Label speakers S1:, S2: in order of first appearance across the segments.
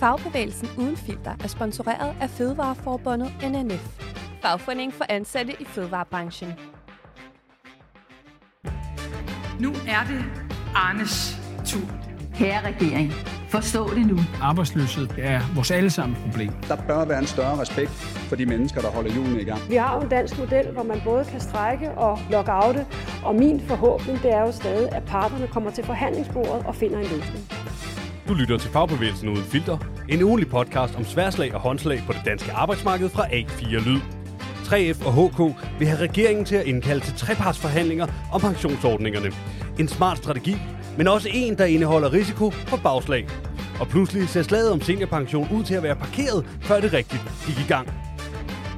S1: Fagbevægelsen uden filter er sponsoreret af Fødevareforbundet NNF, fagforening for ansatte i fødevarebranchen.
S2: Nu er det Arnes tur.
S3: Kære regering, forstå det nu.
S4: Arbejdsløshed er vores allesammens problem.
S5: Der bør være en større respekt for de mennesker, der holder julen i gang.
S6: Vi har jo en dansk model, hvor man både kan strække og lockoute, og min forhåbning det er jo stadig, at parterne kommer til forhandlingsbordet og finder en løsning.
S7: Du lytter til Fagbevægelsen Uden Filter, en ugenlig podcast om sværslag og håndslag på det danske arbejdsmarked fra A4 Lyd. 3F og HK vil have regeringen til at indkalde til trepartsforhandlinger om pensionsordningerne. En smart strategi, men også en, der indeholder risiko for bagslag. Og pludselig ser slaget om seniorpension ud til at være parkeret, før det rigtigt gik i gang.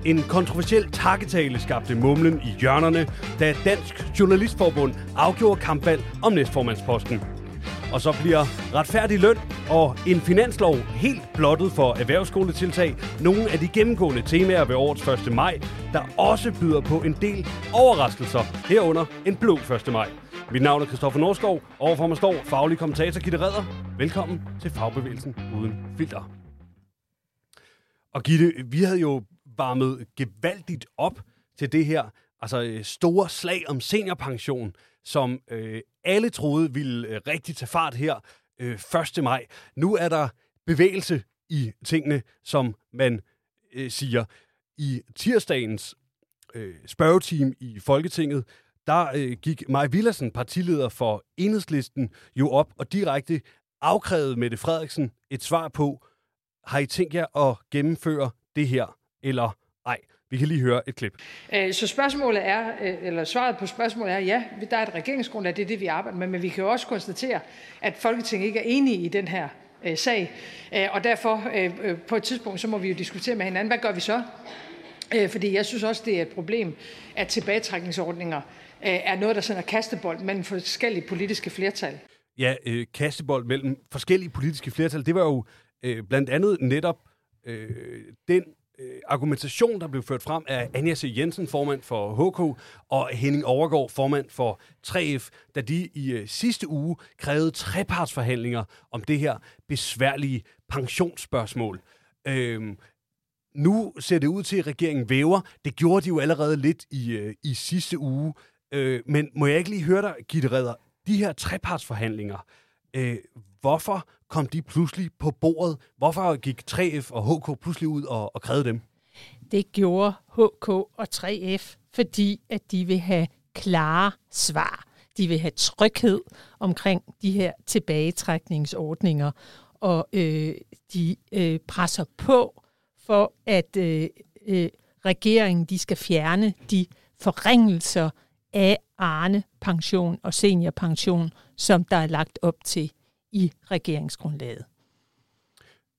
S7: En kontroversiel takketale skabte mumlen i hjørnerne, da Dansk Journalistforbund afgjorde kampvalg om næstformandsposten. Og så bliver retfærdig løn og en finanslov helt blottet for erhvervsskoletiltag nogle af de gennemgående temaer ved årets 1. maj, der også byder på en del overraskelser herunder en blå 1. maj. Mit navn er Christoffer Norskov, overfor mig står faglig kommentator Gitte Redder. Velkommen til Fagbevægelsen Uden Filter. Og Gitte, vi havde jo varmet gevaldigt op til det her altså øh, store slag om seniorpension, som øh, alle troede ville øh, rigtig tage fart her øh, 1. maj. Nu er der bevægelse i tingene, som man øh, siger. I tirsdagens øh, spørgeteam i Folketinget, der øh, gik Maja Villersen, partileder for Enhedslisten, jo op og direkte afkrævede Mette Frederiksen et svar på, har I tænkt jer at gennemføre det her, eller ej? Vi kan lige høre et klip.
S2: Øh, så spørgsmålet er, øh, eller svaret på spørgsmålet er, ja, der er et regeringsgrundlag, det er det, vi arbejder med, men vi kan jo også konstatere, at Folketinget ikke er enige i den her øh, sag, og derfor på et tidspunkt, så må vi jo diskutere med hinanden, hvad gør vi så? Fordi jeg synes også, det er et problem, at tilbagetrækningsordninger er noget, der sender kastebold mellem forskellige politiske flertal.
S7: Ja, øh, kastebold mellem forskellige politiske flertal, det var jo øh, blandt andet netop øh, den øh, argumentation, der blev ført frem af Anja C. Jensen, formand for HK, og Henning Overgaard, formand for 3F, da de i øh, sidste uge krævede trepartsforhandlinger om det her besværlige pensionsspørgsmål. Øh, nu ser det ud til, at regeringen væver. Det gjorde de jo allerede lidt i, øh, i sidste uge. Øh, men må jeg ikke lige høre dig, Gitte Redder, de her trepartsforhandlinger, øh, hvorfor kom de pludselig på bordet? Hvorfor gik 3F og HK pludselig ud og, og krævede dem?
S8: Det gjorde HK og 3F, fordi at de vil have klare svar. De vil have tryghed omkring de her tilbagetrækningsordninger, og øh, de øh, presser på for, at øh, øh, regeringen de skal fjerne de forringelser af Arne pension og seniorpension, som der er lagt op til i regeringsgrundlaget.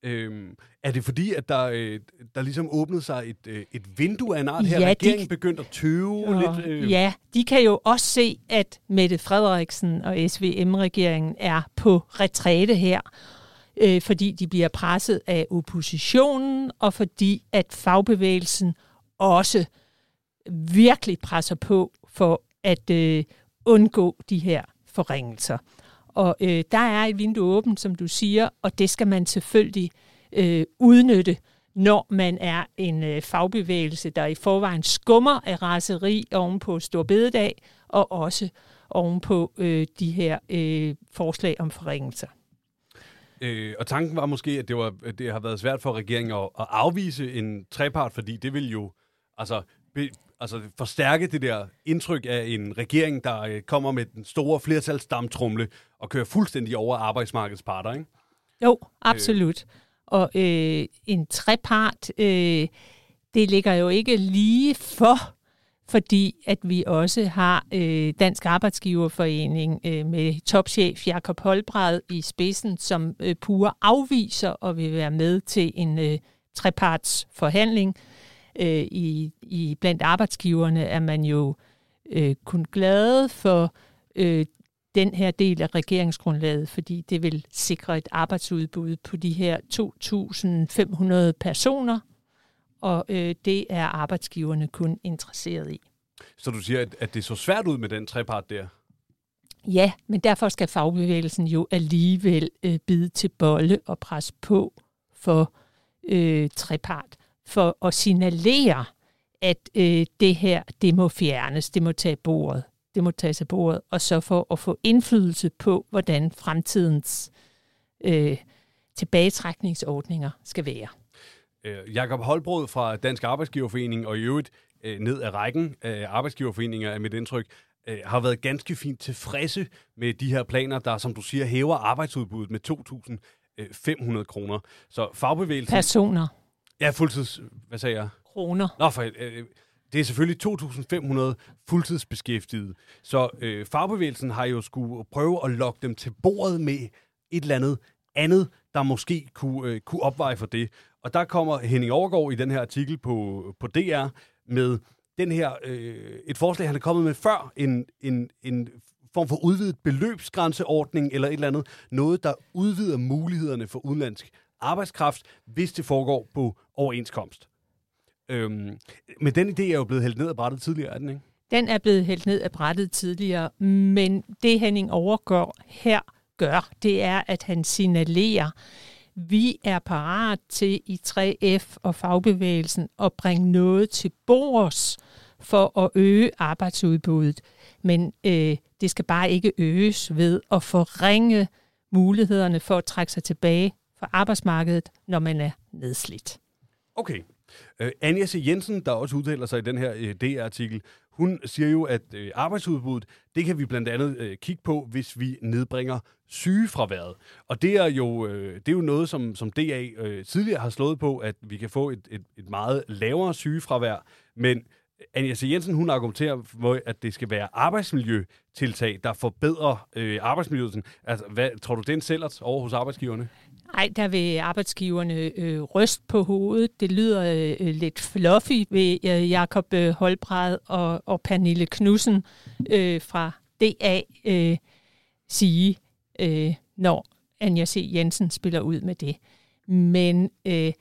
S7: Øhm, er det fordi, at der, øh, der ligesom åbnede sig et, øh, et vindue af en art her? Ja, regeringen de, begyndte at tøve og, lidt? Øh.
S8: Ja, de kan jo også se, at Mette Frederiksen og SVM-regeringen er på retræte her, øh, fordi de bliver presset af oppositionen, og fordi at fagbevægelsen også virkelig presser på for at øh, undgå de her forringelser. Og øh, der er et vindue åbent, som du siger, og det skal man selvfølgelig øh, udnytte, når man er en øh, fagbevægelse, der i forvejen skummer af raseri oven på Storbededag, og også oven på øh, de her øh, forslag om forringelser.
S7: Øh, og tanken var måske, at det, var, at det har været svært for regeringen at, at afvise en trepart, fordi det vil jo altså, be, altså forstærke det der indtryk af en regering, der øh, kommer med den store flertalsdamtrumle og kører fuldstændig over arbejdsmarkedets parter, ikke?
S8: Jo, absolut. Øh. Og øh, en trepart, øh, det ligger jo ikke lige for, fordi at vi også har øh, Dansk Arbejdsgiverforening øh, med topchef Jakob Holbred i spidsen, som øh, pure afviser og vil være med til en øh, treparts forhandling, øh, i, i blandt arbejdsgiverne er man jo øh, kun glade for øh, den her del af regeringsgrundlaget, fordi det vil sikre et arbejdsudbud på de her 2.500 personer, og øh, det er arbejdsgiverne kun interesseret i.
S7: Så du siger, at, at det så svært ud med den trepart der?
S8: Ja, men derfor skal fagbevægelsen jo alligevel øh, bide til bolle og presse på for øh, trepart, for at signalere, at øh, det her, det må fjernes, det må tage bordet, det må tages af bordet, og så for at få indflydelse på, hvordan fremtidens øh, tilbagetrækningsordninger skal være.
S7: Øh, Jakob Holbrod fra Dansk Arbejdsgiverforening og i øvrigt øh, ned ad rækken af arbejdsgiverforeninger er mit indtryk, øh, har været ganske fint tilfredse med de her planer, der, som du siger, hæver arbejdsudbuddet med 2.500 kroner. Så fagbevægelsen...
S8: Personer.
S7: Ja, fuldtids... Hvad sagde jeg?
S8: Kroner.
S7: Nå, for, øh, det er selvfølgelig 2.500 fuldtidsbeskæftigede. Så øh, fagbevægelsen har jo skulle prøve at lokke dem til bordet med et eller andet andet, der måske kunne, øh, kunne opveje for det. Og der kommer Henning Overgaard i den her artikel på, på DR med den her, øh, et forslag, han er kommet med før, en, en, en form for udvidet beløbsgrænseordning eller et eller andet. Noget, der udvider mulighederne for udenlandsk arbejdskraft, hvis det foregår på overenskomst. Øhm, men den idé er jo blevet hældt ned af brættet tidligere, er den ikke?
S8: Den er blevet hældt ned af brættet tidligere, men det Henning overgår her gør, det er, at han signalerer, vi er parat til i 3F og fagbevægelsen at bringe noget til bords for at øge arbejdsudbuddet. Men øh, det skal bare ikke øges ved at forringe mulighederne for at trække sig tilbage fra arbejdsmarkedet, når man er nedslidt.
S7: Okay. Uh, Anja C. Jensen, der også udtaler sig i den her øh, uh, DR-artikel, hun siger jo, at uh, arbejdsudbuddet, det kan vi blandt andet uh, kigge på, hvis vi nedbringer sygefraværet. Og det er jo, uh, det er jo noget, som, som DA uh, tidligere har slået på, at vi kan få et, et, et meget lavere sygefravær. Men Anja C. Jensen, hun argumenterer for, at det skal være arbejdsmiljøtiltag, der forbedrer øh, arbejdsmiljøet. Altså, hvad, tror du, det sælger over hos arbejdsgiverne?
S8: Nej, der vil arbejdsgiverne øh, ryst på hovedet. Det lyder øh, lidt fluffy ved øh, Jakob øh, Holbred og, og Pernille Knudsen øh, fra DA øh, sige, øh, når Anja C. Jensen spiller ud med det. Men øh,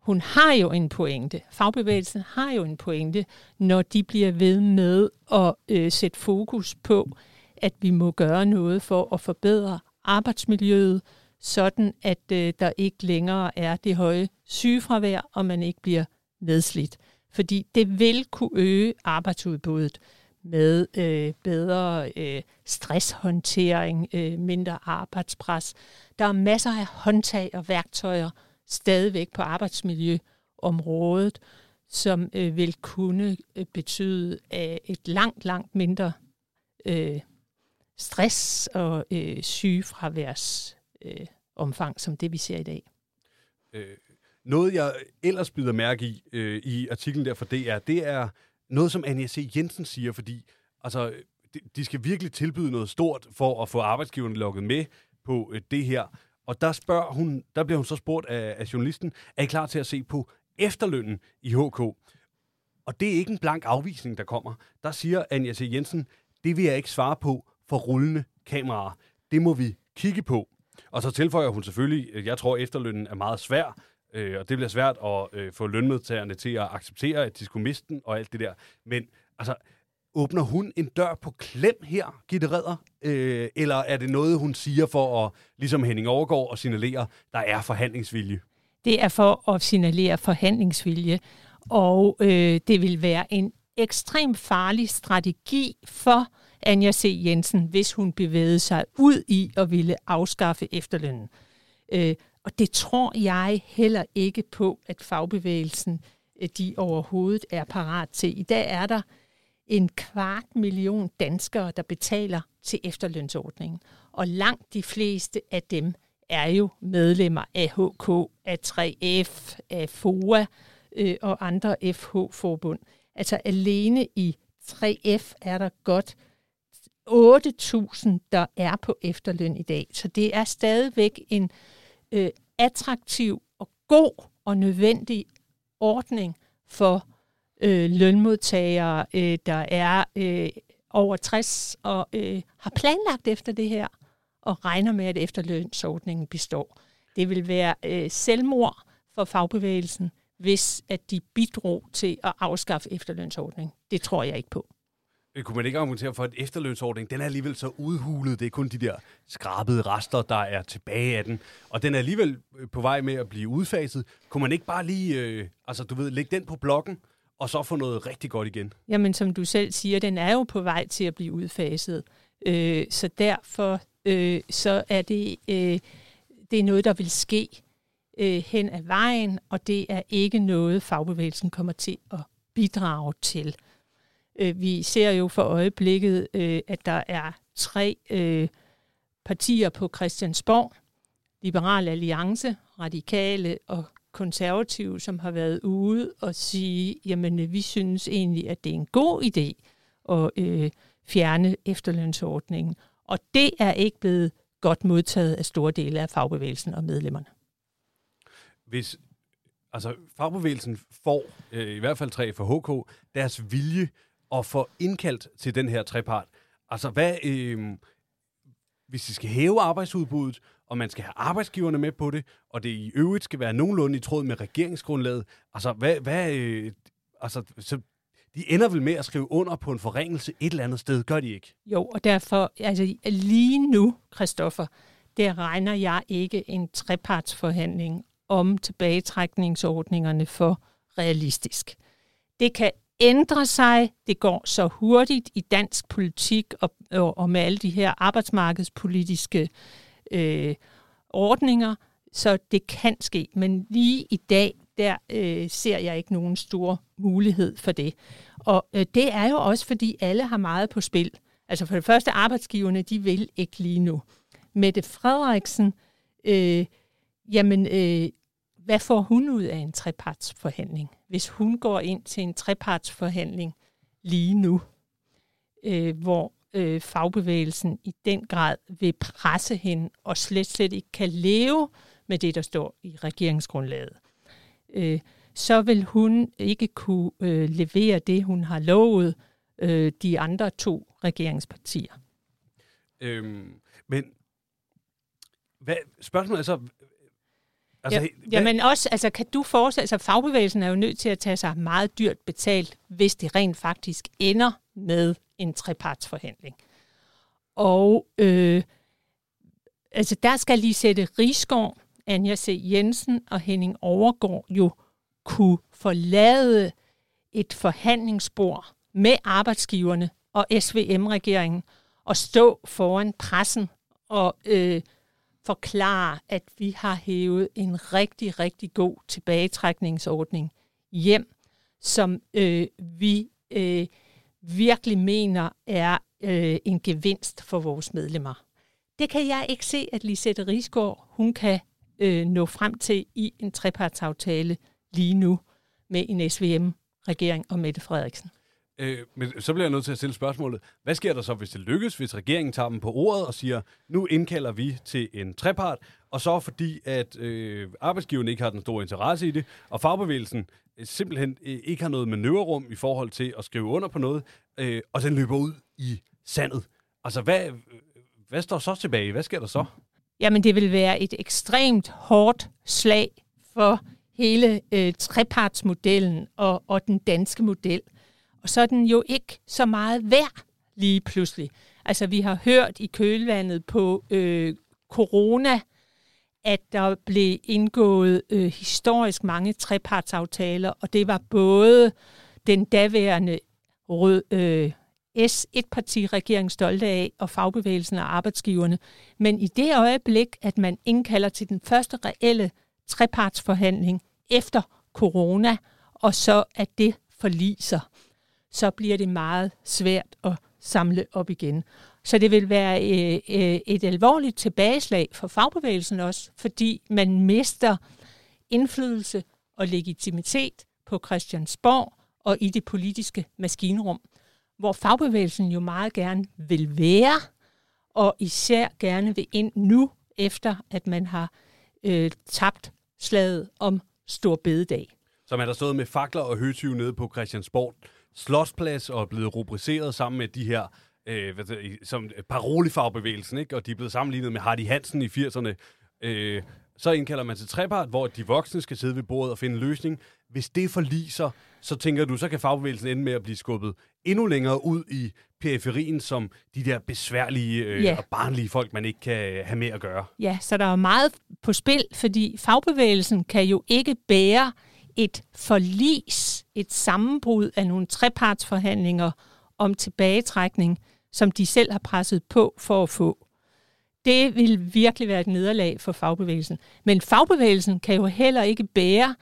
S8: hun har jo en pointe. Fagbevægelsen har jo en pointe, når de bliver ved med at øh, sætte fokus på, at vi må gøre noget for at forbedre arbejdsmiljøet, sådan at øh, der ikke længere er det høje sygefravær, og man ikke bliver nedslidt. Fordi det vil kunne øge arbejdsudbuddet med øh, bedre øh, stresshåndtering, øh, mindre arbejdspres. Der er masser af håndtag og værktøjer stadigvæk på arbejdsmiljøområdet, som øh, vil kunne øh, betyde øh, et langt, langt mindre øh, stress og øh, sygefraværs øh, omfang, som det vi ser i dag.
S7: Øh, noget, jeg ellers byder mærke i øh, i artiklen der fra DR, det er noget, som Anja C. Jensen siger, fordi altså, de, de skal virkelig tilbyde noget stort for at få arbejdsgiverne lukket med på øh, det her. Og der, spørger hun, der bliver hun så spurgt af, af journalisten, er I klar til at se på efterlønnen i HK? Og det er ikke en blank afvisning, der kommer. Der siger Anja C. Jensen, det vil jeg ikke svare på for rullende kameraer. Det må vi kigge på. Og så tilføjer hun selvfølgelig, jeg tror, at efterlønnen er meget svær, øh, og det bliver svært at øh, få lønmodtagerne til at acceptere, at de skulle miste den og alt det der. Men altså, åbner hun en dør på klem her, Gitte Redder? Øh, eller er det noget, hun siger for at, ligesom Henning overgår og signalere, der er forhandlingsvilje?
S8: Det er for at signalere forhandlingsvilje, og øh, det vil være en ekstrem farlig strategi for Anja C. Jensen, hvis hun bevægede sig ud i at ville afskaffe efterlønnen. Øh, og det tror jeg heller ikke på, at fagbevægelsen øh, de overhovedet er parat til. I dag er der en kvart million danskere, der betaler til efterlønsordningen. Og langt de fleste af dem er jo medlemmer af HK, af 3F, af FOA øh, og andre FH-forbund. Altså alene i 3F er der godt 8.000, der er på efterløn i dag. Så det er stadigvæk en øh, attraktiv og god og nødvendig ordning for øh, lønmodtagere, øh, der er øh, over 60 og øh, har planlagt efter det her og regner med, at efterlønsordningen består. Det vil være øh, selvmord for fagbevægelsen, hvis at de bidrog til at afskaffe efterlønsordningen. Det tror jeg ikke på
S7: øh, kunne man ikke argumentere for, at efterlønsordningen, den er alligevel så udhulet. Det er kun de der skrabede rester, der er tilbage af den. Og den er alligevel øh, på vej med at blive udfaset. Kunne man ikke bare lige, øh, altså du ved, lægge den på blokken, og så få noget rigtig godt igen?
S8: Jamen, som du selv siger, den er jo på vej til at blive udfaset. Øh, så derfor øh, så er det, øh, det er noget, der vil ske øh, hen ad vejen, og det er ikke noget, fagbevægelsen kommer til at bidrage til. Øh, vi ser jo for øjeblikket, øh, at der er tre øh, partier på Christiansborg, Liberal Alliance, Radikale og konservative, som har været ude og sige, jamen vi synes egentlig, at det er en god idé at øh, fjerne efterlønsordningen. Og det er ikke blevet godt modtaget af store dele af fagbevægelsen og medlemmerne.
S7: Hvis altså, fagbevægelsen får, øh, i hvert fald tre for HK, deres vilje at få indkaldt til den her trepart, altså hvad, øh, hvis vi skal hæve arbejdsudbuddet, og man skal have arbejdsgiverne med på det, og det i øvrigt skal være nogenlunde i tråd med regeringsgrundlaget, altså hvad, hvad øh, altså, så de ender vel med at skrive under på en forringelse et eller andet sted, gør de ikke?
S8: Jo, og derfor, altså lige nu, Christoffer, der regner jeg ikke en trepartsforhandling om tilbagetrækningsordningerne for realistisk. Det kan ændre sig. Det går så hurtigt i dansk politik og, og, og med alle de her arbejdsmarkedspolitiske øh, ordninger, så det kan ske. Men lige i dag, der øh, ser jeg ikke nogen stor mulighed for det. Og øh, det er jo også, fordi alle har meget på spil. Altså for det første, arbejdsgiverne, de vil ikke lige nu. Mette Frederiksen, øh, jamen, øh, hvad får hun ud af en trepartsforhandling? Hvis hun går ind til en trepartsforhandling lige nu, øh, hvor øh, fagbevægelsen i den grad vil presse hende og slet slet ikke kan leve med det, der står i regeringsgrundlaget, øh, så vil hun ikke kunne øh, levere det, hun har lovet øh, de andre to regeringspartier.
S7: Øhm, men hvad, spørgsmålet er så,
S8: Altså, ja, men også, altså, kan du forestille altså fagbevægelsen er jo nødt til at tage sig meget dyrt betalt, hvis det rent faktisk ender med en trepartsforhandling. Og øh, altså, der skal lige sætte Rigsgaard, Anja C. Jensen og Henning Overgaard jo kunne forlade et forhandlingsbord med arbejdsgiverne og SVM-regeringen og stå foran pressen og øh, forklare, at vi har hævet en rigtig, rigtig god tilbagetrækningsordning hjem, som øh, vi øh, virkelig mener er øh, en gevinst for vores medlemmer. Det kan jeg ikke se, at Lisette Rigsgaard, hun kan øh, nå frem til i en trepartsaftale lige nu med en SVM-regering og Mette Frederiksen.
S7: Øh, men så bliver jeg nødt til at stille spørgsmålet. Hvad sker der så, hvis det lykkes, hvis regeringen tager dem på ordet og siger, nu indkalder vi til en trepart, og så fordi, at øh, arbejdsgiverne ikke har den store interesse i det, og fagbevægelsen øh, simpelthen øh, ikke har noget manøvrerum i forhold til at skrive under på noget, øh, og den løber ud i sandet. Altså, hvad, øh, hvad står så tilbage? Hvad sker der så?
S8: Jamen, det vil være et ekstremt hårdt slag for hele øh, trepartsmodellen og, og den danske model. Og så er den jo ikke så meget værd lige pludselig. Altså, vi har hørt i kølvandet på øh, corona, at der blev indgået øh, historisk mange trepartsaftaler, og det var både den daværende rød, øh, S-1-parti-regering stolte af, og fagbevægelsen og arbejdsgiverne. Men i det øjeblik, at man indkalder til den første reelle trepartsforhandling efter corona, og så at det forliser, så bliver det meget svært at samle op igen. Så det vil være øh, øh, et alvorligt tilbageslag for fagbevægelsen også, fordi man mister indflydelse og legitimitet på Christiansborg og i det politiske maskinrum, hvor fagbevægelsen jo meget gerne vil være, og især gerne vil ind nu, efter at man har øh, tabt slaget om Stor Bededag.
S7: Så man har stået med fakler og høtyve nede på Christiansborg Slotsplads og er blevet rubriceret sammen med de her øh, hvad det, som parolifagbevægelsen, ikke? og de er blevet sammenlignet med Hardy Hansen i 80'erne. Øh, så indkalder man til trepart, hvor de voksne skal sidde ved bordet og finde en løsning. Hvis det forliser, så tænker du, så kan fagbevægelsen ende med at blive skubbet endnu længere ud i periferien, som de der besværlige øh,
S8: Ja.
S7: og barnlige folk, man ikke kan have med at gøre.
S8: Ja, så der er meget på spil, fordi fagbevægelsen kan jo ikke bære et forlis, et sammenbrud af nogle trepartsforhandlinger om tilbagetrækning, som de selv har presset på for at få. Det vil virkelig være et nederlag for fagbevægelsen. Men fagbevægelsen kan jo heller ikke bære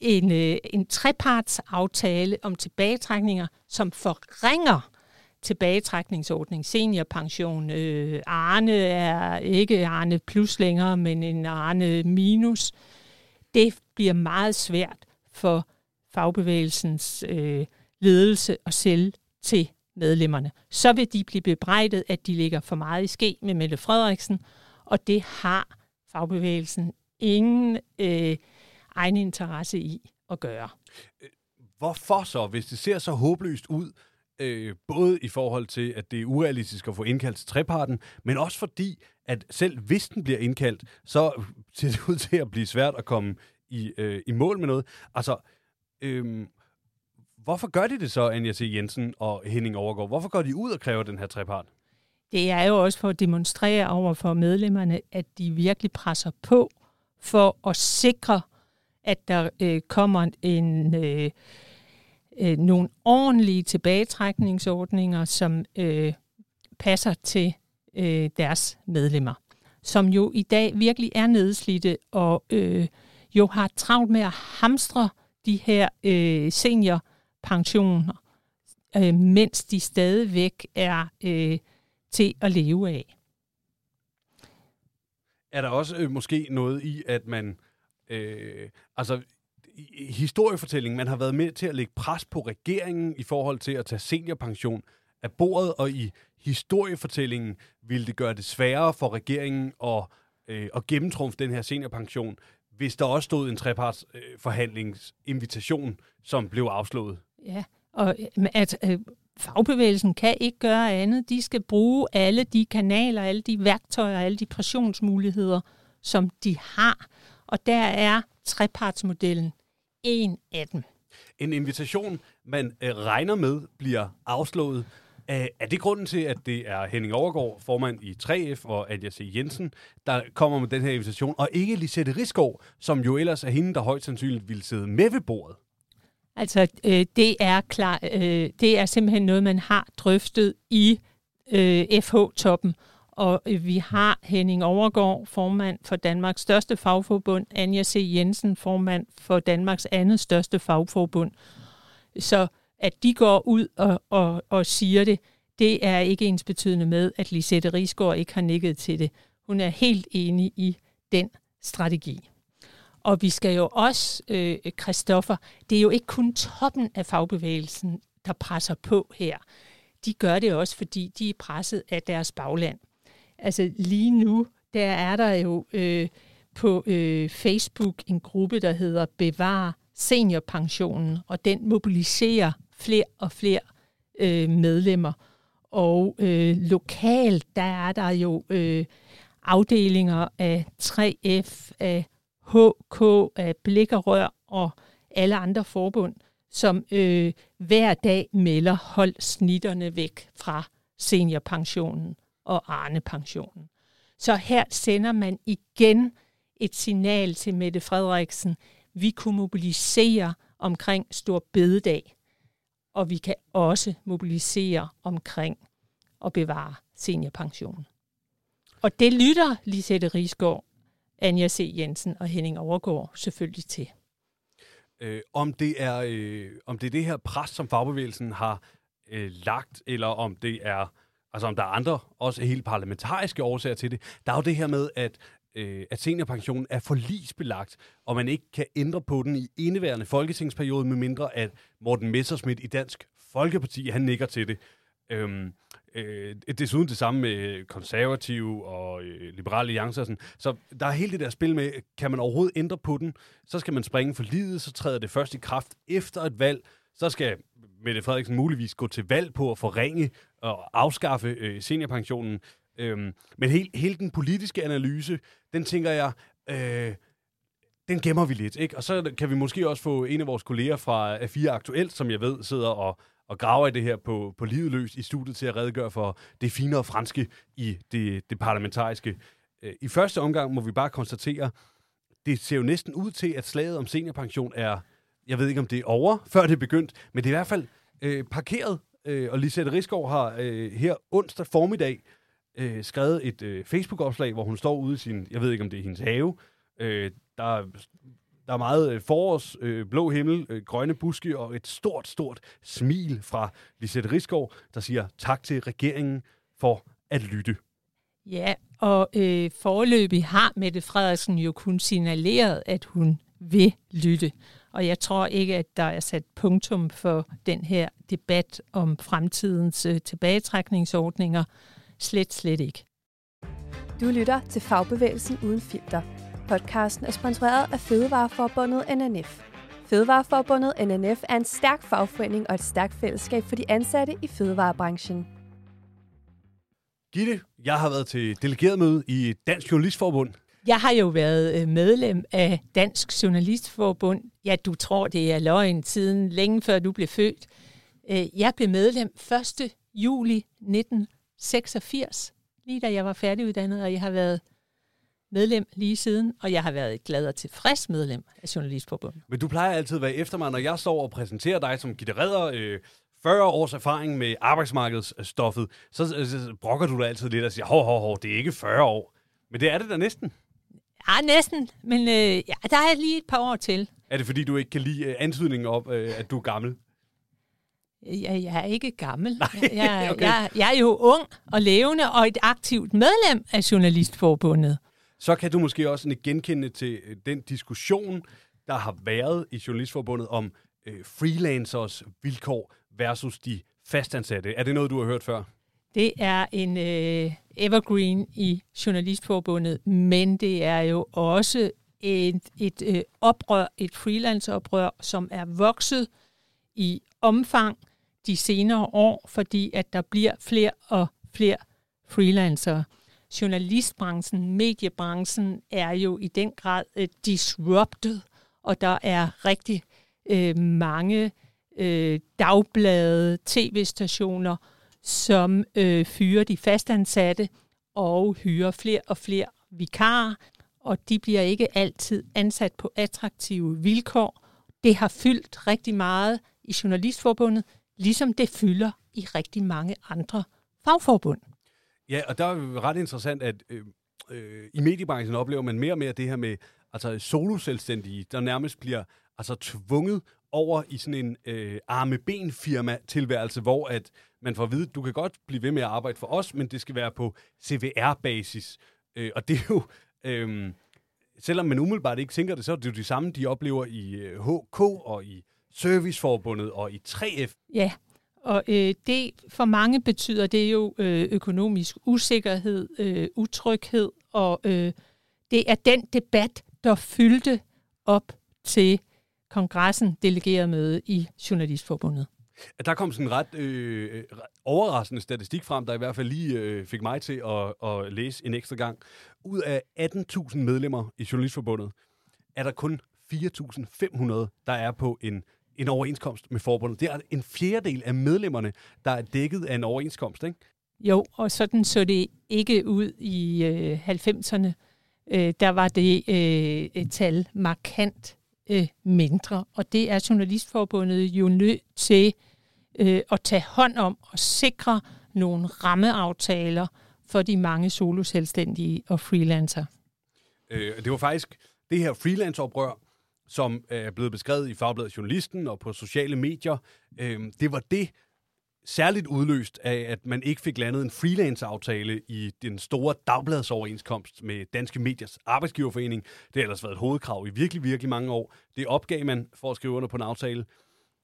S8: en, øh, en trepartsaftale om tilbagetrækninger, som forringer tilbagetrækningsordning, seniorpension. Øh, Arne er ikke Arne plus længere, men en Arne minus. Det bliver meget svært for fagbevægelsens øh, ledelse og sælge til medlemmerne. Så vil de blive bebrejdet, at de ligger for meget i ske med Mette Frederiksen, og det har fagbevægelsen ingen øh, egen interesse i at gøre.
S7: Hvorfor så, hvis det ser så håbløst ud, øh, både i forhold til, at det er urealistisk at få indkaldt til treparten, men også fordi, at selv hvis den bliver indkaldt, så ser det ud til at blive svært at komme i, øh, i mål med noget. Altså, Øhm, hvorfor gør de det så, Anja C. Jensen og Henning Overgaard? Hvorfor går de ud og kræver den her trepart?
S8: Det er jo også for at demonstrere over for medlemmerne, at de virkelig presser på for at sikre, at der øh, kommer en, øh, øh, nogle ordentlige tilbagetrækningsordninger, som øh, passer til øh, deres medlemmer, som jo i dag virkelig er nedslidte og øh, jo har travlt med at hamstre de her øh, seniorpensioner, øh, mens de stadigvæk er øh, til at leve af.
S7: Er der også øh, måske noget i, at man... Øh, altså, i- historiefortællingen, man har været med til at lægge pres på regeringen i forhold til at tage seniorpension af bordet, og i historiefortællingen ville det gøre det sværere for regeringen at, øh, at gennemtrumfe den her seniorpension, hvis der også stod en treparts øh, som blev afslået.
S8: Ja, og øh, at øh, fagbevægelsen kan ikke gøre andet. De skal bruge alle de kanaler, alle de værktøjer, alle de pressionsmuligheder, som de har. Og der er trepartsmodellen en af dem.
S7: En invitation, man øh, regner med, bliver afslået. Er, er det grunden til, at det er Henning Overgaard, formand i 3F, og Anja C. Jensen, der kommer med den her invitation, og ikke Lisette Risgaard, som jo ellers er hende, der højst sandsynligt ville sidde med ved bordet?
S8: Altså, øh, det, er klar, øh, det er simpelthen noget, man har drøftet i øh, FH-toppen. Og øh, vi har Henning Overgaard, formand for Danmarks største fagforbund, Anja C. Jensen, formand for Danmarks andet største fagforbund. Så at de går ud og, og, og siger det, det er ikke ens betydende med, at Lisette Risgaard ikke har nikket til det. Hun er helt enig i den strategi. Og vi skal jo også, øh, Christoffer, det er jo ikke kun toppen af fagbevægelsen, der presser på her. De gør det også, fordi de er presset af deres bagland. Altså lige nu, der er der jo øh, på øh, Facebook en gruppe, der hedder Bevar Seniorpensionen, og den mobiliserer flere og flere øh, medlemmer. Og øh, lokalt, der er der jo øh, afdelinger af 3F, af HK, af Blik og Rør og alle andre forbund, som øh, hver dag melder hold snitterne væk fra seniorpensionen og Arne-pensionen. Så her sender man igen et signal til Mette Frederiksen. Vi kunne mobilisere omkring Stor Bededag, og vi kan også mobilisere omkring at bevare seniorpensionen. Og det lytter Lisette Rigsgaard, Anja C. Jensen og Henning Overgaard selvfølgelig til.
S7: Øh, om, det er, øh, om det er det her pres, som fagbevægelsen har øh, lagt, eller om det er, altså om der er andre, også helt parlamentariske årsager til det. Der er jo det her med, at, øh, at seniorpensionen er forlisbelagt, og man ikke kan ændre på den i indeværende folketingsperiode, medmindre at Morten Messerschmidt i Dansk Folkeparti, han nikker til det. Øhm, øh, desuden det samme med konservative og øh, liberale alliancer. Sådan. Så der er hele det der spil med, kan man overhovedet ændre på den? Så skal man springe for livet, så træder det først i kraft efter et valg. Så skal Mette Frederiksen muligvis gå til valg på at forringe og afskaffe øh, seniorpensionen. Øhm, men hele, hele den politiske analyse, den tænker jeg, øh, den gemmer vi lidt, ikke? Og så kan vi måske også få en af vores kolleger fra A4 Aktuelt, som jeg ved sidder og, og graver i det her på, på livet løs i studiet til at redegøre for det finere franske i det, det parlamentariske. Øh, I første omgang må vi bare konstatere, det ser jo næsten ud til, at slaget om seniorpension er, jeg ved ikke om det er over, før det er begyndt, men det er i hvert fald øh, parkeret. Øh, og Lisette Rigsgaard har øh, her onsdag formiddag øh, skrevet et øh, Facebook-opslag, hvor hun står ude i sin, jeg ved ikke om det er hendes have, øh, der, der er meget øh, forårs, øh, blå himmel, øh, grønne buske og et stort, stort smil fra Lisette Rigsgaard, der siger tak til regeringen for at lytte.
S8: Ja, og øh, forløbig har Mette Frederiksen jo kun signaleret, at hun vil lytte. Og jeg tror ikke, at der er sat punktum for den her debat om fremtidens øh, tilbagetrækningsordninger. Slet, slet ikke.
S1: Du lytter til Fagbevægelsen uden filter. Podcasten er sponsoreret af Fødevareforbundet NNF. Fødevareforbundet NNF er en stærk fagforening og et stærkt fællesskab for de ansatte i fødevarebranchen.
S7: Gitte, jeg har været til delegeret møde i Dansk Journalistforbund.
S8: Jeg har jo været øh, medlem af Dansk Journalistforbund. Ja, du tror, det er løgn siden længe før du blev født. Øh, jeg blev medlem 1. juli 1986, lige da jeg var færdiguddannet, og jeg har været medlem lige siden, og jeg har været et glad og tilfreds medlem af Journalistforbundet.
S7: Men du plejer altid at være efter mig, når jeg står og præsenterer dig som Gitte Redder, øh, 40 års erfaring med arbejdsmarkedsstoffet, så, så, så brokker du dig altid lidt og siger, hov, hov, hov, det er ikke 40 år. Men det er det da næsten.
S8: Ja, næsten, men øh, ja, der er lige et par år til.
S7: Er det fordi, du ikke kan lide øh, antydningen op, øh, at du er gammel?
S8: Jeg, jeg er ikke gammel.
S7: Nej,
S8: jeg,
S7: okay.
S8: jeg, jeg er jo ung og levende og et aktivt medlem af Journalistforbundet.
S7: Så kan du måske også genkende til øh, den diskussion, der har været i Journalistforbundet om øh, freelancers vilkår versus de fastansatte. Er det noget, du har hørt før?
S8: Det er en øh, evergreen i Journalistforbundet, men det er jo også et, et øh, oprør, et freelance-oprør, som er vokset i omfang de senere år, fordi at der bliver flere og flere freelancere. Journalistbranchen, mediebranchen er jo i den grad øh, disrupted, og der er rigtig øh, mange øh, dagblade, tv-stationer, som øh, fyrer de fastansatte og hyrer flere og flere vikarer, og de bliver ikke altid ansat på attraktive vilkår. Det har fyldt rigtig meget i Journalistforbundet, ligesom det fylder i rigtig mange andre fagforbund.
S7: Ja, og der er ret interessant, at øh, øh, i mediebranchen oplever man mere og mere det her med altså soloselvstændige, der nærmest bliver altså tvunget over i sådan en øh, arme-ben-firma-tilværelse, hvor at man får at vide, du kan godt blive ved med at arbejde for os, men det skal være på CVR-basis. Øh, og det er jo, øh, selvom man umiddelbart ikke tænker det, så er det jo det samme, de oplever i øh, HK og i Serviceforbundet og i 3F.
S8: Ja, og øh, det for mange betyder det jo øh, økonomisk usikkerhed, øh, utryghed, og øh, det er den debat, der fyldte op til kongressen delegeret møde i Journalistforbundet.
S7: Der kom sådan en ret øh, overraskende statistik frem, der i hvert fald lige øh, fik mig til at, at læse en ekstra gang. Ud af 18.000 medlemmer i Journalistforbundet, er der kun 4.500, der er på en, en overenskomst med forbundet. Det er en fjerdedel af medlemmerne, der er dækket af en overenskomst, ikke?
S8: Jo, og sådan så det ikke ud i øh, 90'erne. Øh, der var det øh, et tal markant øh, mindre, og det er Journalistforbundet jo nødt til øh, at tage hånd om og sikre nogle rammeaftaler for de mange soloselvstændige og freelancer.
S7: Øh, det var faktisk det her freelance-oprør, som øh, er blevet beskrevet i Fagbladet Journalisten og på sociale medier. Øh, det var det særligt udløst af, at man ikke fik landet en freelance-aftale i den store dagbladsoverenskomst med Danske Mediers Arbejdsgiverforening. Det har ellers været et hovedkrav i virkelig, virkelig mange år. Det opgav man for at skrive under på en aftale.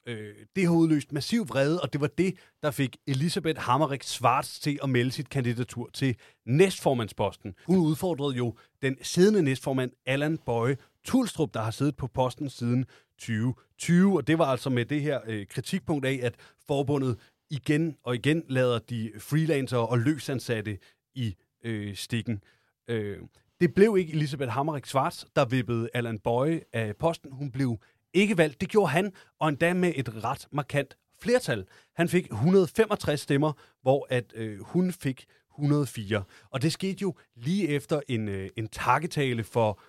S7: Øh, det har udløst massiv vrede, og det var det, der fik Elisabeth Hammerik Svarts til at melde sit kandidatur til næstformandsposten. Hun udfordrede jo den siddende næstformand Allan Bøje Tulstrup, der har siddet på posten siden 2020, og det var altså med det her øh, kritikpunkt af, at forbundet igen og igen lader de freelancer og løsansatte i øh, stikken. Øh, Det blev ikke Elisabeth Hammerik Svarts, der vippede Allan Bøje af posten. Hun blev ikke valgt. Det gjorde han, og endda med et ret markant flertal. Han fik 165 stemmer, hvor at øh, hun fik 104. Og det skete jo lige efter en, øh, en takketale for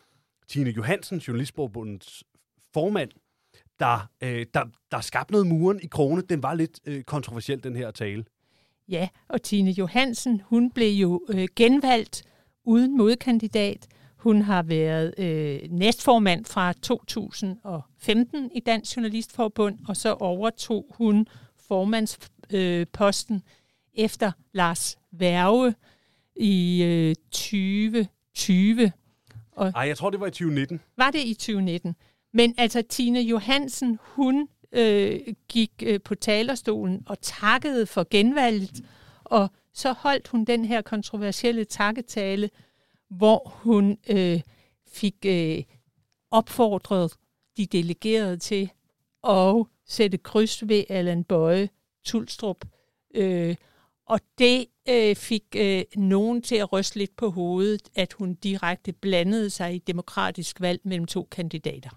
S7: Tine Johansen, Journalistforbundets formand, der, øh, der, der skabte noget muren i krone. Den var lidt øh, kontroversiel, den her tale.
S8: Ja, og Tine Johansen, hun blev jo øh, genvalgt uden modkandidat. Hun har været øh, næstformand fra 2015 i Dansk Journalistforbund, og så overtog hun formandsposten øh, efter Lars Værge i øh, 2020.
S7: Og Ej, jeg tror, det var i 2019.
S8: Var det i 2019? Men altså, Tine Johansen, hun øh, gik øh, på talerstolen og takkede for genvalget, og så holdt hun den her kontroversielle takketale, hvor hun øh, fik øh, opfordret de delegerede til at sætte kryds ved Allan Bøje Tulstrup. Øh, og det øh, fik øh, nogen til at ryste lidt på hovedet, at hun direkte blandede sig i demokratisk valg mellem to kandidater.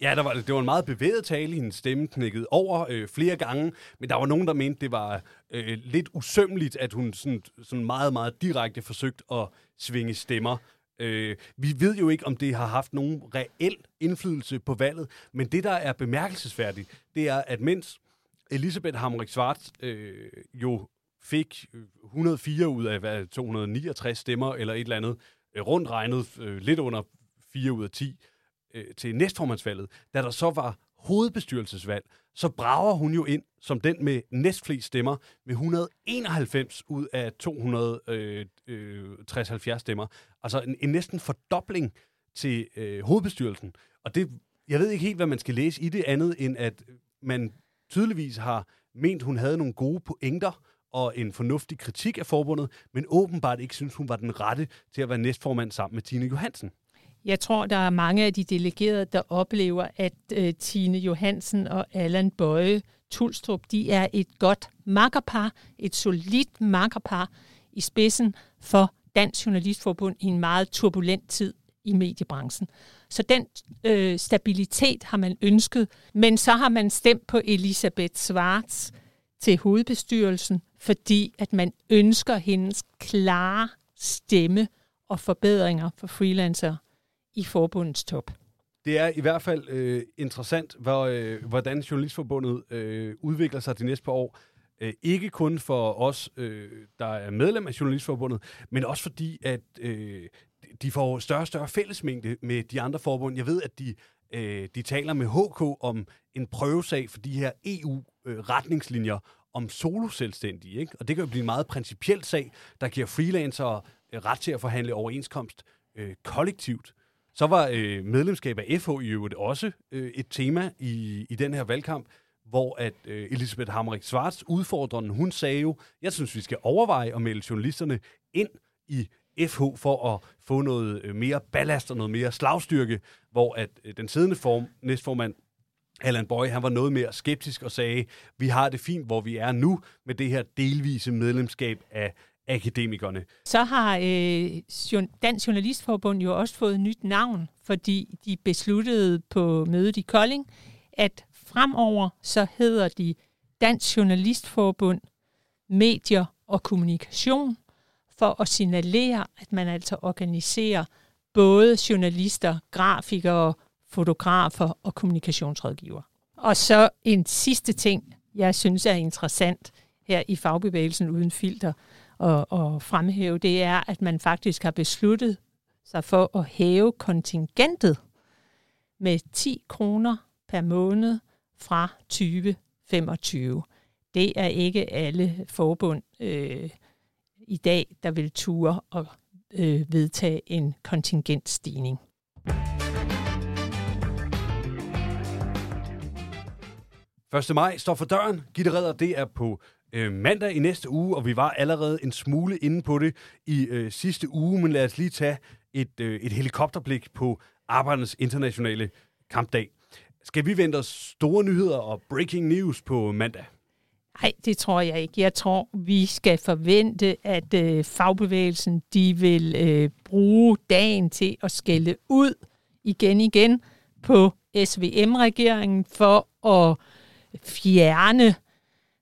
S7: Ja, der var, det var en meget bevæget tale, hendes stemme knækkede over øh, flere gange, men der var nogen, der mente, det var øh, lidt usømmeligt, at hun sådan, sådan meget, meget direkte forsøgte at svinge stemmer. Øh, vi ved jo ikke, om det har haft nogen reel indflydelse på valget, men det, der er bemærkelsesværdigt, det er, at mens Elisabeth Hamrik Svart øh, jo fik øh, 104 ud af hvad, 269 stemmer, eller et eller andet, øh, rundt regnet øh, lidt under 4 ud af 10, øh, til næstformandsvalget, da der så var hovedbestyrelsesvalg, så brager hun jo ind som den med næstflest stemmer med 191 ud af 260 70 øh, stemmer. Altså en, en næsten fordobling til øh, hovedbestyrelsen. Og det, jeg ved ikke helt, hvad man skal læse i det andet, end at man tydeligvis har ment, hun havde nogle gode pointer og en fornuftig kritik af forbundet, men åbenbart ikke synes, hun var den rette til at være næstformand sammen med Tine Johansen.
S8: Jeg tror, der er mange af de delegerede, der oplever, at øh, Tine Johansen og Allan Bøje Tulstrup, de er et godt makkerpar, et solidt makkerpar i spidsen for Dansk Journalistforbund i en meget turbulent tid i mediebranchen. Så den øh, stabilitet har man ønsket, men så har man stemt på Elisabeth Schwartz til hovedbestyrelsen, fordi at man ønsker hendes klare stemme og forbedringer for freelancere i forbundets top.
S7: Det er i hvert fald øh, interessant, hvor, øh, hvordan Journalistforbundet øh, udvikler sig de næste par år. Øh, ikke kun for os, øh, der er medlem af Journalistforbundet, men også fordi, at øh, de får større og større fællesmængde med de andre forbund. Jeg ved, at de, øh, de taler med HK om en prøvesag for de her EU-retningslinjer om soloselvstændige. Ikke? Og det kan jo blive en meget principiel sag, der giver freelancere ret til at forhandle overenskomst øh, kollektivt. Så var øh, medlemskab af FH i øvrigt også øh, et tema i, i den her valgkamp, hvor at øh, Elisabeth Hammerik Svarts udfordrende, hun sagde jo, jeg synes, vi skal overveje at melde journalisterne ind i FH for at få noget øh, mere ballast og noget mere slagstyrke, hvor at øh, den siddende form, næstformand Allan Boy, han var noget mere skeptisk og sagde, vi har det fint, hvor vi er nu med det her delvise medlemskab af akademikerne.
S8: Så har øh, Dansk Journalistforbund jo også fået nyt navn, fordi de besluttede på mødet i Kolding, at fremover så hedder de Dansk Journalistforbund Medier og Kommunikation, for at signalere, at man altså organiserer både journalister, grafikere, fotografer og kommunikationsrådgiver. Og så en sidste ting, jeg synes er interessant her i fagbevægelsen uden filter, og, og fremhæve, det er, at man faktisk har besluttet sig for at hæve kontingentet med 10 kroner per måned fra 2025. Det er ikke alle forbund øh, i dag, der vil ture og øh, vedtage en kontingentstigning.
S7: 1. maj står for døren. Gitte Redder, det er på øh, mandag i næste uge, og vi var allerede en smule inde på det i øh, sidste uge, men lad os lige tage et, øh, et helikopterblik på Arbejdernes Internationale Kampdag. Skal vi vente os store nyheder og breaking news på mandag?
S8: Nej, det tror jeg ikke. Jeg tror, vi skal forvente, at øh, fagbevægelsen de vil øh, bruge dagen til at skælde ud igen igen på SVM-regeringen for at fjerne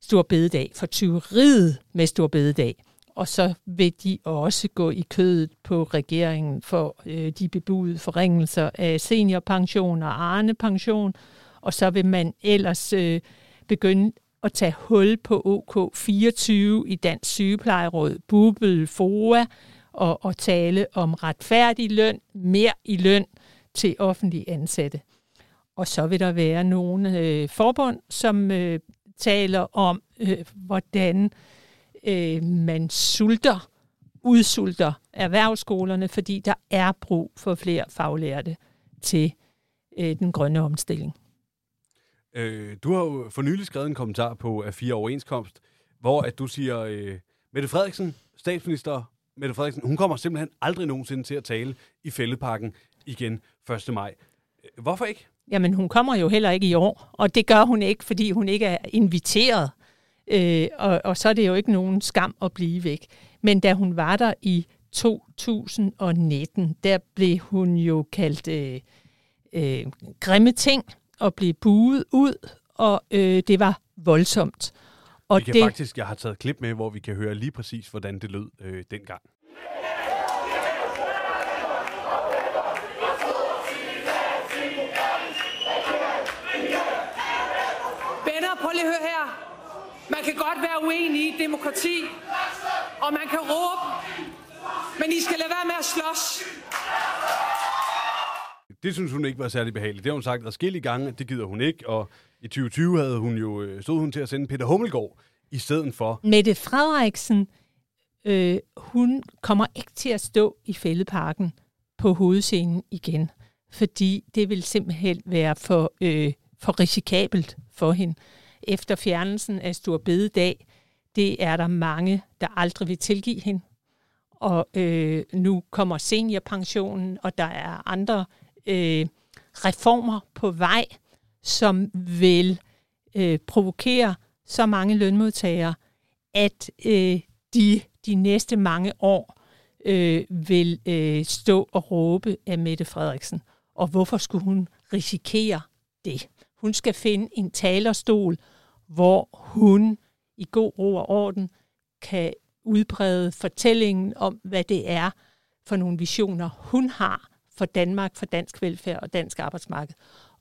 S8: Stor Bededag, for tyveriet med Stor Bededag. Og så vil de også gå i kødet på regeringen for øh, de bebudede forringelser af seniorpension og Arne-pension. Og så vil man ellers øh, begynde at tage hul på OK24 i Dansk Sygeplejeråd, Bubel, FOA, og, og tale om retfærdig løn, mere i løn til offentlige ansatte. Og så vil der være nogle øh, forbund, som øh, taler om, øh, hvordan øh, man sulter, udsulter erhvervsskolerne, fordi der er brug for flere faglærte til øh, den grønne omstilling.
S7: Øh, du har jo for nylig skrevet en kommentar på A4 Overenskomst, hvor at du siger, øh, Mette Frederiksen, statsminister Mette Frederiksen, hun kommer simpelthen aldrig nogensinde til at tale i Fældeparken igen 1. maj. Øh, hvorfor ikke?
S8: Jamen, hun kommer jo heller ikke i år, og det gør hun ikke, fordi hun ikke er inviteret. Øh, og, og så er det jo ikke nogen skam at blive væk. Men da hun var der i 2019, der blev hun jo kaldt øh, øh, grimme ting og blev buet ud, og øh, det var voldsomt.
S7: Og vi kan det... faktisk, jeg har taget klip med, hvor vi kan høre lige præcis, hvordan det lød øh, dengang.
S9: Venner, prøv lige at høre her. Man kan godt være uenig i demokrati, og man kan råbe, men I skal lade være med at slås.
S7: Det synes hun ikke var særlig behageligt. Det har hun sagt adskillige gange, at det gider hun ikke. Og i 2020 havde hun jo, øh, stod hun til at sende Peter Hummelgaard i stedet for.
S8: Mette Frederiksen, øh, hun kommer ikke til at stå i fældeparken på hovedscenen igen, fordi det vil simpelthen være for, øh, for risikabelt for hende. Efter fjernelsen af Stor Bededag, det er der mange, der aldrig vil tilgive hende. Og øh, nu kommer seniorpensionen, og der er andre øh, reformer på vej, som vil øh, provokere så mange lønmodtagere, at øh, de de næste mange år øh, vil øh, stå og råbe af Mette Frederiksen. Og hvorfor skulle hun risikere det? Hun skal finde en talerstol, hvor hun i god ro og orden kan udbrede fortællingen om, hvad det er for nogle visioner, hun har for Danmark, for dansk velfærd og dansk arbejdsmarked.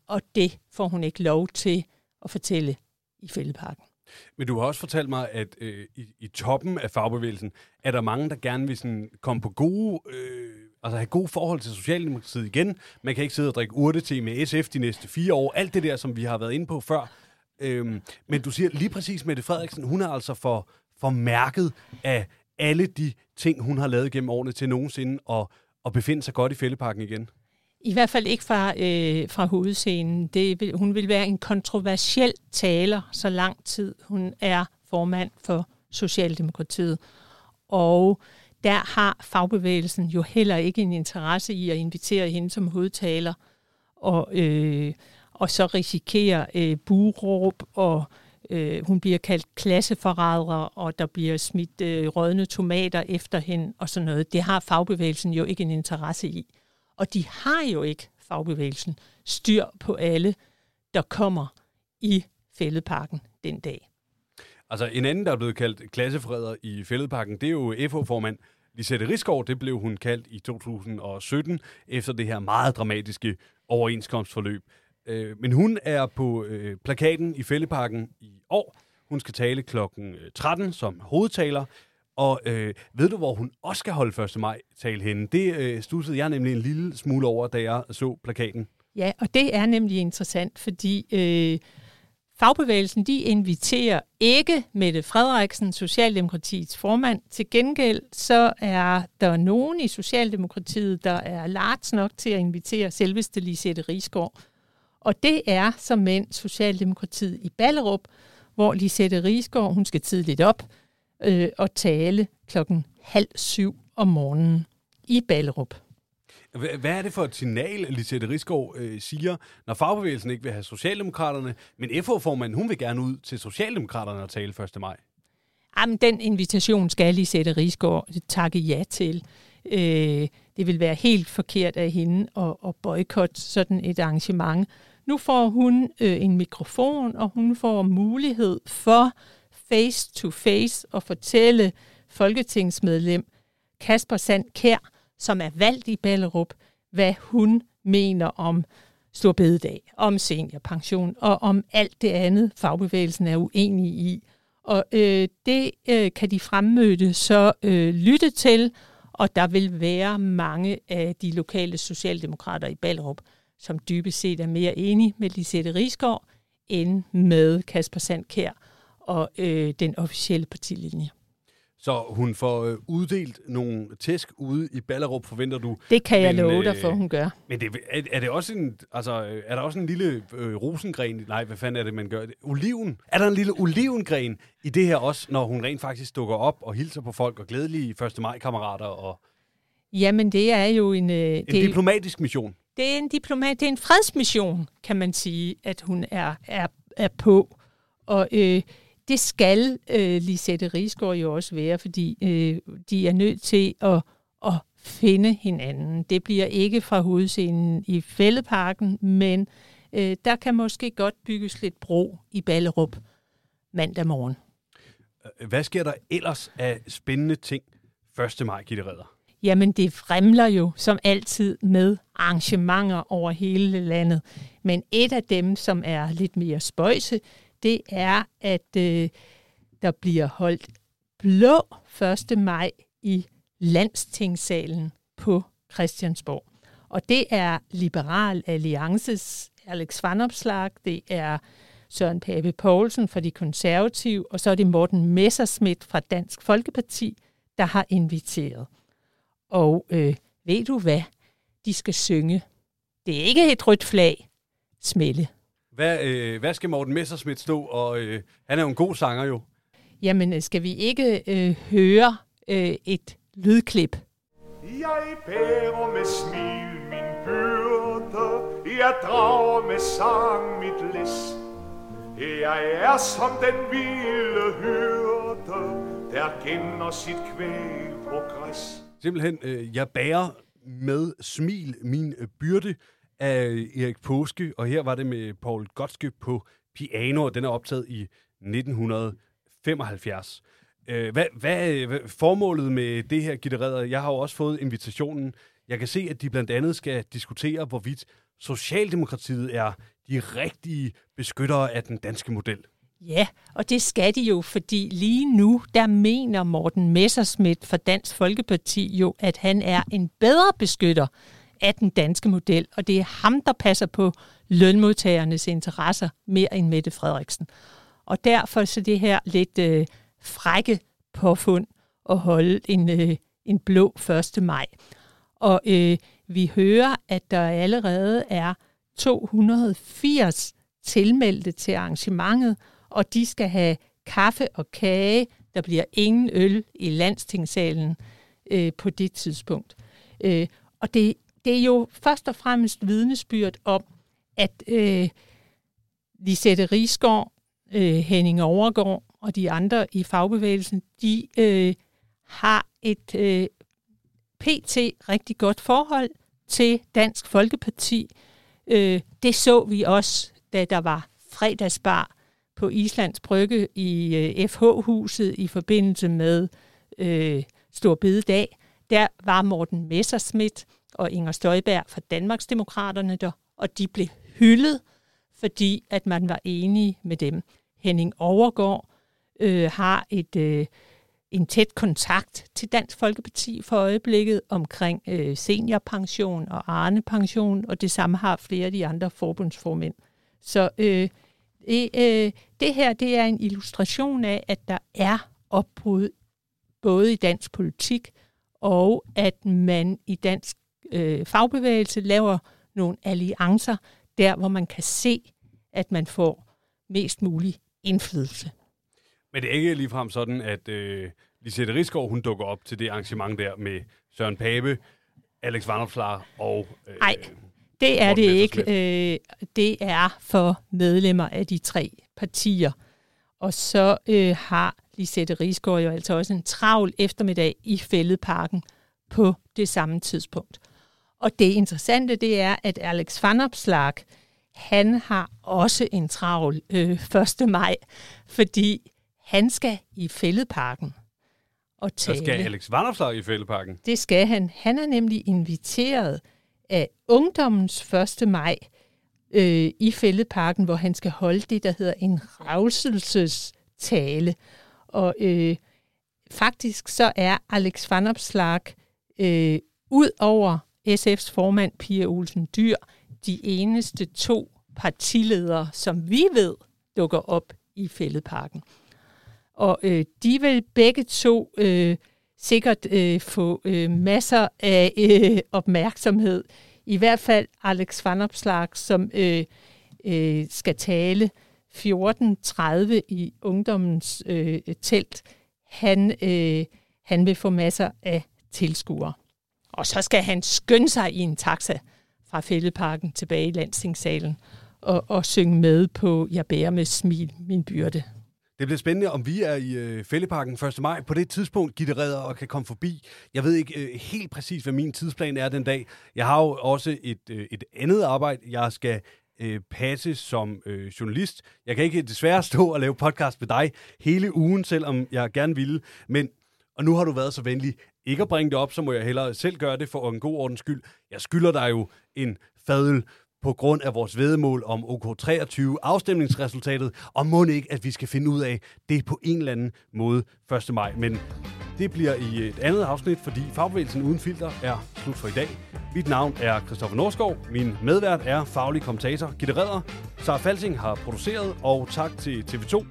S8: Og det får hun ikke lov til at fortælle i Fældeparken.
S7: Men du har også fortalt mig, at øh, i, i toppen af fagbevægelsen er der mange, der gerne vil sådan, komme på gode, øh, altså have gode forhold til Socialdemokratiet igen. Man kan ikke sidde og drikke urtete med SF de næste fire år. Alt det der, som vi har været inde på før. Øhm, men du siger lige præcis, Mette Frederiksen, hun er altså for, for mærket af alle de ting, hun har lavet gennem årene til nogensinde at, at befinde sig godt i fældeparken igen.
S8: I hvert fald ikke fra, øh, fra hovedscenen. Det vil, hun vil være en kontroversiel taler, så lang tid hun er formand for Socialdemokratiet. Og der har fagbevægelsen jo heller ikke en interesse i at invitere hende som hovedtaler, og, øh, og så risikere øh, buråb, og øh, hun bliver kaldt klasseforræder, og der bliver smidt øh, rådne tomater efter hende, og sådan noget. Det har fagbevægelsen jo ikke en interesse i. Og de har jo ikke, fagbevægelsen, styr på alle, der kommer i fældeparken den dag.
S7: Altså en anden, der er blevet kaldt klassefreder i fældeparken, det er jo FH-formand Lisette Rigsgaard. Det blev hun kaldt i 2017 efter det her meget dramatiske overenskomstforløb. Øh, men hun er på øh, plakaten i Fælleparken i år. Hun skal tale klokken øh, 13 som hovedtaler. Og øh, ved du, hvor hun også skal holde 1. maj tale henne? Det øh, stussede jeg nemlig en lille smule over, da jeg så plakaten.
S8: Ja, og det er nemlig interessant, fordi øh, fagbevægelsen de inviterer ikke Mette Frederiksen, Socialdemokratiets formand. Til gengæld så er der nogen i Socialdemokratiet, der er large nok til at invitere selveste Lisette Rigsgaard. Og det er som mænd Socialdemokratiet i Ballerup, hvor Lisette Rigsgaard, hun skal tidligt op, øh, og tale klokken halv syv om morgenen i Ballerup.
S7: Hva- Hvad er det for et signal, Lisette Rigsgaard øh, siger, når fagbevægelsen ikke vil have Socialdemokraterne, men FH-formanden, hun vil gerne ud til Socialdemokraterne og tale 1. maj?
S8: Jamen, den invitation skal Lisette Rigsgaard takke ja til. Øh, det vil være helt forkert af hende at, at boykotte sådan et arrangement. Nu får hun øh, en mikrofon, og hun får mulighed for face to face at fortælle folketingsmedlem Kasper Sand Kær, som er valgt i Ballerup, hvad hun mener om Stor Bededag, om seniorpension og om alt det andet, fagbevægelsen er uenig i. Og øh, det øh, kan de fremmøde så øh, lytte til, og der vil være mange af de lokale socialdemokrater i Ballerup, som dybest set er mere enige med Lisette Rigsgaard end med Kasper Sandkær og øh, den officielle partilinje.
S7: Så hun får øh, uddelt nogle tæsk ude i Ballerup, forventer du.
S8: Det kan jeg
S7: Men,
S8: love dig
S7: øh,
S8: for, hun gør.
S7: Men det, er, er, det også en, altså, øh, er der også en lille øh, rosengren? Nej, hvad fanden er det, man gør? Oliven? Er der en lille olivengren i det her også, når hun rent faktisk dukker op og hilser på folk og glædelige 1. maj-kammerater og
S8: Jamen, det er jo en... Øh,
S7: en
S8: det,
S7: diplomatisk mission?
S8: Det er en diplomat, det er en fredsmission, kan man sige, at hun er, er, er på. Og øh, det skal øh, Lisette Rigsgaard jo også være, fordi øh, de er nødt til at, at finde hinanden. Det bliver ikke fra hovedscenen i Fælleparken, men øh, der kan måske godt bygges lidt bro i Ballerup mandag morgen.
S7: Hvad sker der ellers af spændende ting 1. maj, Gitte Redder?
S8: Jamen, det fremler jo som altid med arrangementer over hele landet. Men et af dem, som er lidt mere spøjse, det er, at øh, der bliver holdt blå 1. maj i landstingssalen på Christiansborg. Og det er Liberal Alliances Alex Vanopslag, det er Søren Pape Poulsen fra De Konservative, og så er det Morten Messerschmidt fra Dansk Folkeparti, der har inviteret. Og øh, ved du hvad? De skal synge. Det er ikke et rødt flag. Smelle.
S7: Hvad, øh, hvad skal Morten Messerschmidt stå? Og øh, han er jo en god sanger jo.
S8: Jamen, øh, skal vi ikke øh, høre øh, et lydklip?
S10: Jeg bærer med smil min byrde, jeg drager med sang mit læs. Jeg er som den vilde hyrde, der gemmer sit kvæg på græs.
S7: Simpelthen, øh, jeg bærer med smil min øh, byrde af øh, Erik Påske, og her var det med Paul Gottske på piano, og den er optaget i 1975. Øh, hvad, hvad, øh, hvad formålet med det her, gittereret? Jeg har jo også fået invitationen. Jeg kan se, at de blandt andet skal diskutere, hvorvidt Socialdemokratiet er de rigtige beskyttere af den danske model.
S8: Ja, og det skal de jo, fordi lige nu, der mener Morten Messerschmidt fra Dansk Folkeparti jo, at han er en bedre beskytter af den danske model, og det er ham, der passer på lønmodtagernes interesser mere end Mette Frederiksen. Og derfor så det her lidt øh, frække påfund at holde en, øh, en blå 1. maj. Og øh, vi hører, at der allerede er 280 tilmeldte til arrangementet, og de skal have kaffe og kage. Der bliver ingen øl i landstingssalen øh, på det tidspunkt. Øh, og det, det er jo først og fremmest vidnesbyrd om, at øh, Lisette Rigsgaard, øh, Henning Overgaard og de andre i fagbevægelsen, de øh, har et øh, pt. rigtig godt forhold til Dansk Folkeparti. Øh, det så vi også, da der var fredagsbar på Islands Brygge i øh, FH-huset i forbindelse med øh, Stor Bededag. Der var Morten Messerschmidt og Inger Støjberg fra Danmarksdemokraterne der, og de blev hyldet, fordi at man var enige med dem. Henning Overgaard øh, har et øh, en tæt kontakt til Dansk Folkeparti for øjeblikket omkring øh, seniorpension og Arne-pension, og det samme har flere af de andre forbundsformænd. Så øh, det, øh, det her det er en illustration af, at der er opbrud både i dansk politik, og at man i dansk øh, fagbevægelse laver nogle alliancer, der hvor man kan se, at man får mest mulig indflydelse.
S7: Men det er ikke ligefrem sådan, at øh, Lisette Rigsgaard, hun dukker op til det arrangement der med Søren Pape, Alex Vanopslagh og... Øh,
S8: Nej, det er det ikke. Øh, det er for medlemmer af de tre partier. Og så øh, har Lisette Rigsgaard jo altså også en travl eftermiddag i Fælledparken på det samme tidspunkt. Og det interessante, det er, at Alex Van Opslark, han har også en travl øh, 1. maj, fordi han skal i Fælledparken og
S7: Så
S8: tale.
S7: skal Alex Vanopslagh i fældeparken.
S8: Det skal han. Han er nemlig inviteret af Ungdommens 1. maj øh, i Fælledparken, hvor han skal holde det, der hedder en tale. Og øh, faktisk så er Alex Van Opslark øh, ud over SF's formand Pia Olsen Dyr de eneste to partiledere, som vi ved dukker op i Fælledparken. Og øh, de vil begge to øh, sikkert øh, få øh, masser af øh, opmærksomhed. I hvert fald Alex Van Opslark, som øh, øh, skal tale 14.30 i ungdommens øh, telt. Han, øh, han vil få masser af tilskuere. Og så skal han skynde sig i en taxa fra Fældeparken tilbage i landstingssalen og, og synge med på Jeg bærer med smil min byrde.
S7: Det bliver spændende, om vi er i øh, Fælleparken 1. maj. På det tidspunkt, Gitte Redder og kan komme forbi. Jeg ved ikke øh, helt præcis, hvad min tidsplan er den dag. Jeg har jo også et, øh, et andet arbejde, jeg skal øh, passe som øh, journalist. Jeg kan ikke desværre stå og lave podcast med dig hele ugen, selvom jeg gerne ville. Men, og nu har du været så venlig ikke at bringe det op, så må jeg hellere selv gøre det for en god ordens skyld. Jeg skylder dig jo en fadøl på grund af vores vedmål om OK23 afstemningsresultatet, og må ikke, at vi skal finde ud af det på en eller anden måde 1. maj. Men det bliver i et andet afsnit, fordi Fagbevægelsen Uden Filter er slut for i dag. Mit navn er Christoffer Norskov. Min medvært er faglig kommentator Gitte Redder. Sara Falsing har produceret, og tak til TV2,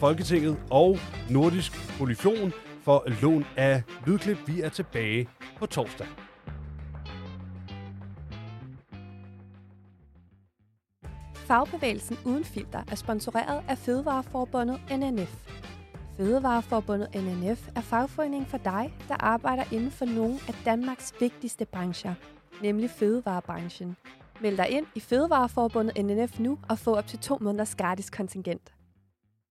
S7: Folketinget og Nordisk Polyfon for lån af lydklip. Vi er tilbage på torsdag.
S1: Fagbevægelsen Uden Filter er sponsoreret af Fødevareforbundet NNF. Fødevareforbundet NNF er fagforeningen for dig, der arbejder inden for nogle af Danmarks vigtigste brancher, nemlig fødevarebranchen. Meld dig ind i Fødevareforbundet NNF nu og få op til to måneders gratis kontingent.